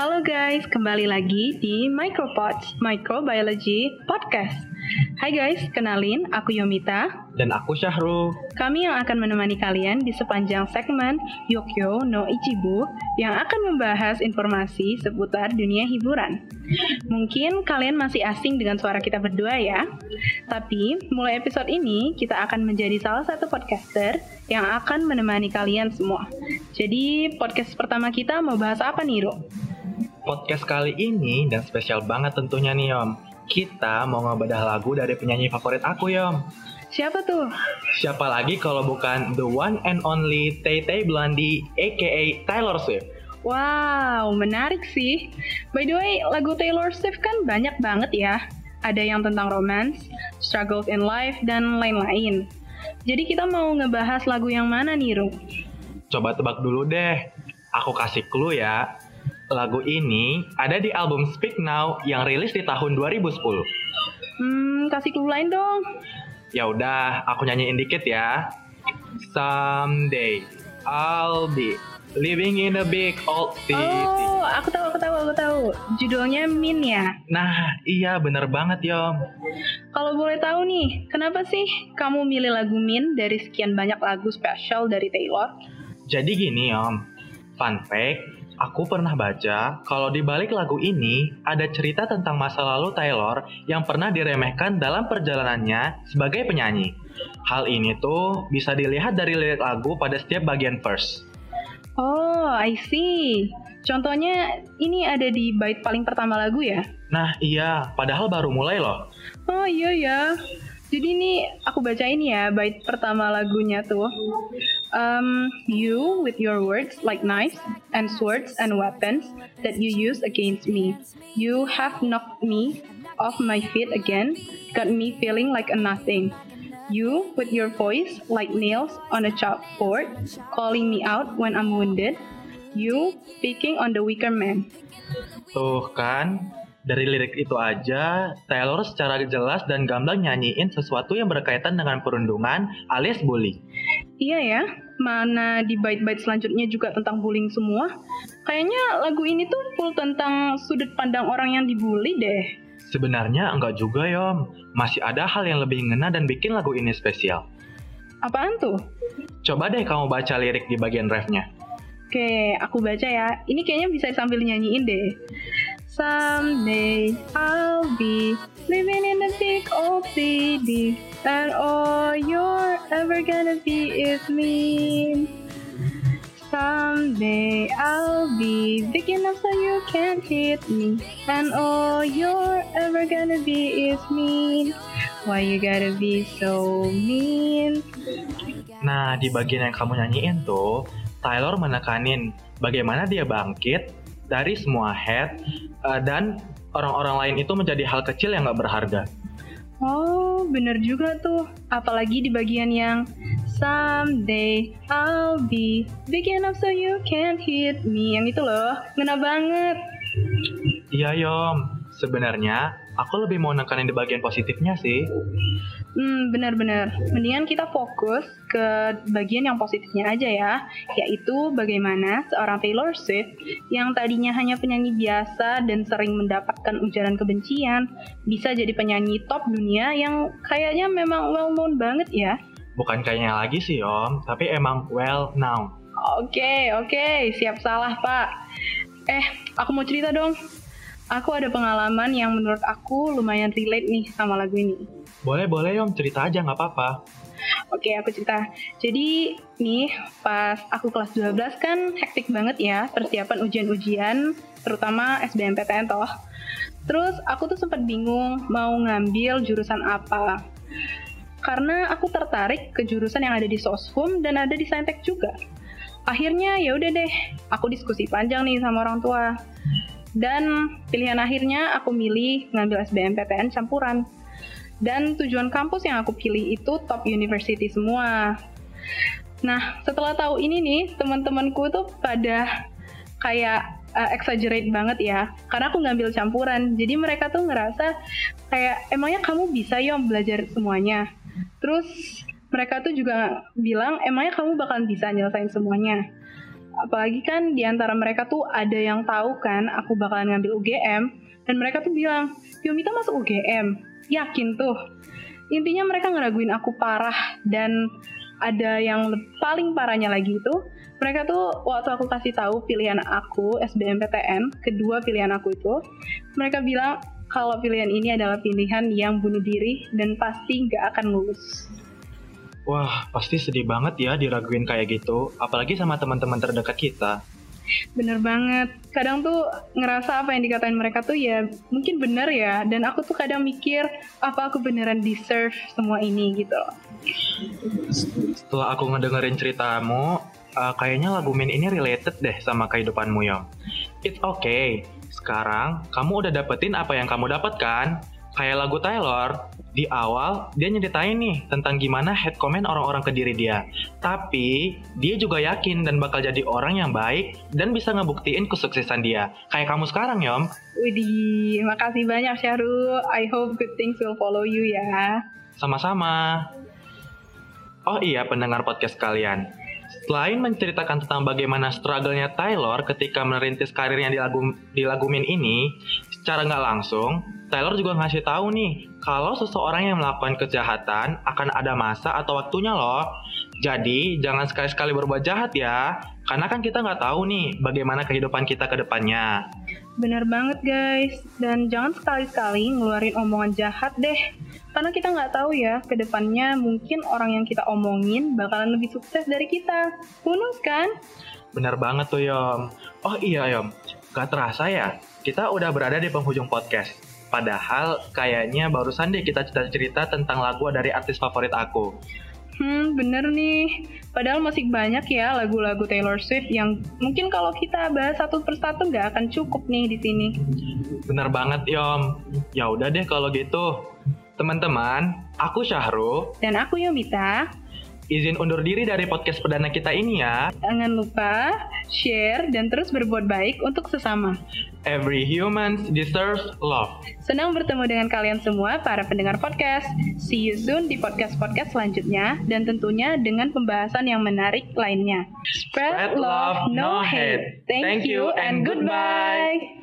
Halo guys, kembali lagi di Micropods Microbiology Podcast. Hai guys, kenalin aku Yomita Dan aku Syahrul. Kami yang akan menemani kalian di sepanjang segmen Yokyo no Ichibu yang akan membahas informasi seputar dunia hiburan. Mungkin kalian masih asing dengan suara kita berdua ya. Tapi mulai episode ini kita akan menjadi salah satu podcaster yang akan menemani kalian semua. Jadi podcast pertama kita mau bahas apa nih, Ro? Podcast kali ini dan spesial banget tentunya nih Yom. Kita mau ngebedah lagu dari penyanyi favorit aku Yom. Siapa tuh? Siapa lagi kalau bukan the one and only Tay Tay Blondie aka Taylor Swift. Wow, menarik sih. By the way, lagu Taylor Swift kan banyak banget ya. Ada yang tentang romance, struggles in life, dan lain-lain. Jadi kita mau ngebahas lagu yang mana nih, Ru? Coba tebak dulu deh. Aku kasih clue ya. Lagu ini ada di album Speak Now yang rilis di tahun 2010. Hmm, kasih clue lain dong. Ya udah, aku nyanyiin dikit ya. Someday I'll be living in a big old city. Oh, aku tahu, aku tahu, aku tahu. Judulnya Min ya. Nah, iya bener banget Yom. Kalau boleh tahu nih, kenapa sih kamu milih lagu Min dari sekian banyak lagu spesial dari Taylor? Jadi gini Yom, fun fact, aku pernah baca kalau di balik lagu ini ada cerita tentang masa lalu Taylor yang pernah diremehkan dalam perjalanannya sebagai penyanyi. Hal ini tuh bisa dilihat dari lirik lagu pada setiap bagian verse. Oh, I see. Contohnya ini ada di bait paling pertama lagu ya? Nah iya, padahal baru mulai loh. Oh iya ya. Jadi ini aku bacain ya bait pertama lagunya tuh. Um, you with your words like knives and swords and weapons that you use against me. You have knocked me off my feet again, got me feeling like a nothing. You with your voice like nails on a chalkboard, calling me out when I'm wounded. You speaking on the weaker man. Tuh kan, dari lirik itu aja, Taylor secara jelas dan gamblang nyanyiin sesuatu yang berkaitan dengan perundungan alias bully. Iya ya, mana di bait-bait selanjutnya juga tentang bullying semua. Kayaknya lagu ini tuh full tentang sudut pandang orang yang dibully deh. Sebenarnya enggak juga Yom, masih ada hal yang lebih ngena dan bikin lagu ini spesial. Apaan tuh? Coba deh kamu baca lirik di bagian refnya. Oke, aku baca ya. Ini kayaknya bisa sambil nyanyiin deh. Someday I'll be living in a big old city And all you're ever gonna be is me. Someday I'll be big enough so you can't hit me. And all you're ever gonna be is me. Why you gotta be so mean? Nah, di bagian yang kamu nyanyiin tuh, Taylor menekanin bagaimana dia bangkit dari semua head uh, dan orang-orang lain itu menjadi hal kecil yang gak berharga. Oh, bener juga tuh. Apalagi di bagian yang Someday I'll be big enough so you can't hit me. Yang itu loh, ngena banget. Iya Yom, sebenarnya aku lebih mau nekanin di bagian positifnya sih. Hmm, benar-benar. Mendingan kita fokus ke bagian yang positifnya aja ya, yaitu bagaimana seorang Taylor Swift yang tadinya hanya penyanyi biasa dan sering mendapatkan ujaran kebencian, bisa jadi penyanyi top dunia yang kayaknya memang well known banget ya. Bukan kayaknya lagi sih Om, tapi emang well known. Oke, oke, siap salah Pak. Eh, aku mau cerita dong. Aku ada pengalaman yang menurut aku lumayan relate nih sama lagu ini. Boleh, boleh Om, cerita aja nggak apa-apa. Oke, aku cerita. Jadi, nih, pas aku kelas 12 kan hektik banget ya persiapan ujian-ujian, terutama SBMPTN toh. Terus aku tuh sempat bingung mau ngambil jurusan apa. Karena aku tertarik ke jurusan yang ada di Soshum dan ada di Saintek juga. Akhirnya ya udah deh, aku diskusi panjang nih sama orang tua. Dan pilihan akhirnya aku milih ngambil SBMPTN campuran. Dan tujuan kampus yang aku pilih itu top university semua. Nah, setelah tahu ini nih, teman-temanku tuh pada kayak uh, exaggerate banget ya. Karena aku ngambil campuran. Jadi mereka tuh ngerasa kayak emangnya kamu bisa ya belajar semuanya. Terus mereka tuh juga bilang emangnya kamu bakalan bisa nyelesain semuanya. Apalagi kan di antara mereka tuh ada yang tahu kan aku bakalan ngambil UGM dan mereka tuh bilang, Yomita masuk UGM. Yakin tuh. Intinya mereka ngeraguin aku parah dan ada yang paling parahnya lagi itu mereka tuh waktu aku kasih tahu pilihan aku SBMPTN kedua pilihan aku itu mereka bilang kalau pilihan ini adalah pilihan yang bunuh diri dan pasti nggak akan lulus Wah, pasti sedih banget ya diraguin kayak gitu, apalagi sama teman-teman terdekat kita. Bener banget. Kadang tuh ngerasa apa yang dikatain mereka tuh ya mungkin bener ya. Dan aku tuh kadang mikir apa aku beneran deserve semua ini gitu loh. Setelah aku ngedengerin ceritamu, uh, kayaknya lagu Min ini related deh sama kehidupanmu ya. It's okay. Sekarang kamu udah dapetin apa yang kamu dapatkan. Kayak lagu Taylor, di awal dia nyeritain nih tentang gimana head comment orang-orang ke diri dia. Tapi dia juga yakin dan bakal jadi orang yang baik dan bisa ngebuktiin kesuksesan dia. Kayak kamu sekarang, Yom. Widih, makasih banyak Syahrul. I hope good things will follow you ya. Sama-sama. Oh iya pendengar podcast kalian. Selain menceritakan tentang bagaimana struggle-nya Taylor ketika merintis karirnya di lagu di lagu Min ini, secara nggak langsung, Taylor juga ngasih tahu nih, kalau seseorang yang melakukan kejahatan akan ada masa atau waktunya loh. Jadi, jangan sekali-sekali berbuat jahat ya, karena kan kita nggak tahu nih bagaimana kehidupan kita ke depannya. Bener banget guys, dan jangan sekali-sekali ngeluarin omongan jahat deh. Karena kita nggak tahu ya, ke depannya mungkin orang yang kita omongin bakalan lebih sukses dari kita. Bonus kan? Bener banget tuh Yom. Oh iya Yom, gak terasa ya, kita udah berada di penghujung podcast. Padahal kayaknya barusan deh kita cerita-cerita tentang lagu dari artis favorit aku. Hmm, bener nih. Padahal masih banyak ya lagu-lagu Taylor Swift yang mungkin kalau kita bahas satu persatu nggak akan cukup nih di sini. Bener banget Yom. Ya udah deh kalau gitu. Teman-teman, aku Syahru. Dan aku Yomita. Izin undur diri dari podcast perdana kita ini ya. Jangan lupa share dan terus berbuat baik untuk sesama. Every human deserves love. Senang bertemu dengan kalian semua para pendengar podcast. See you soon di podcast-podcast selanjutnya dan tentunya dengan pembahasan yang menarik lainnya. Spread love, no hate. Thank you and goodbye.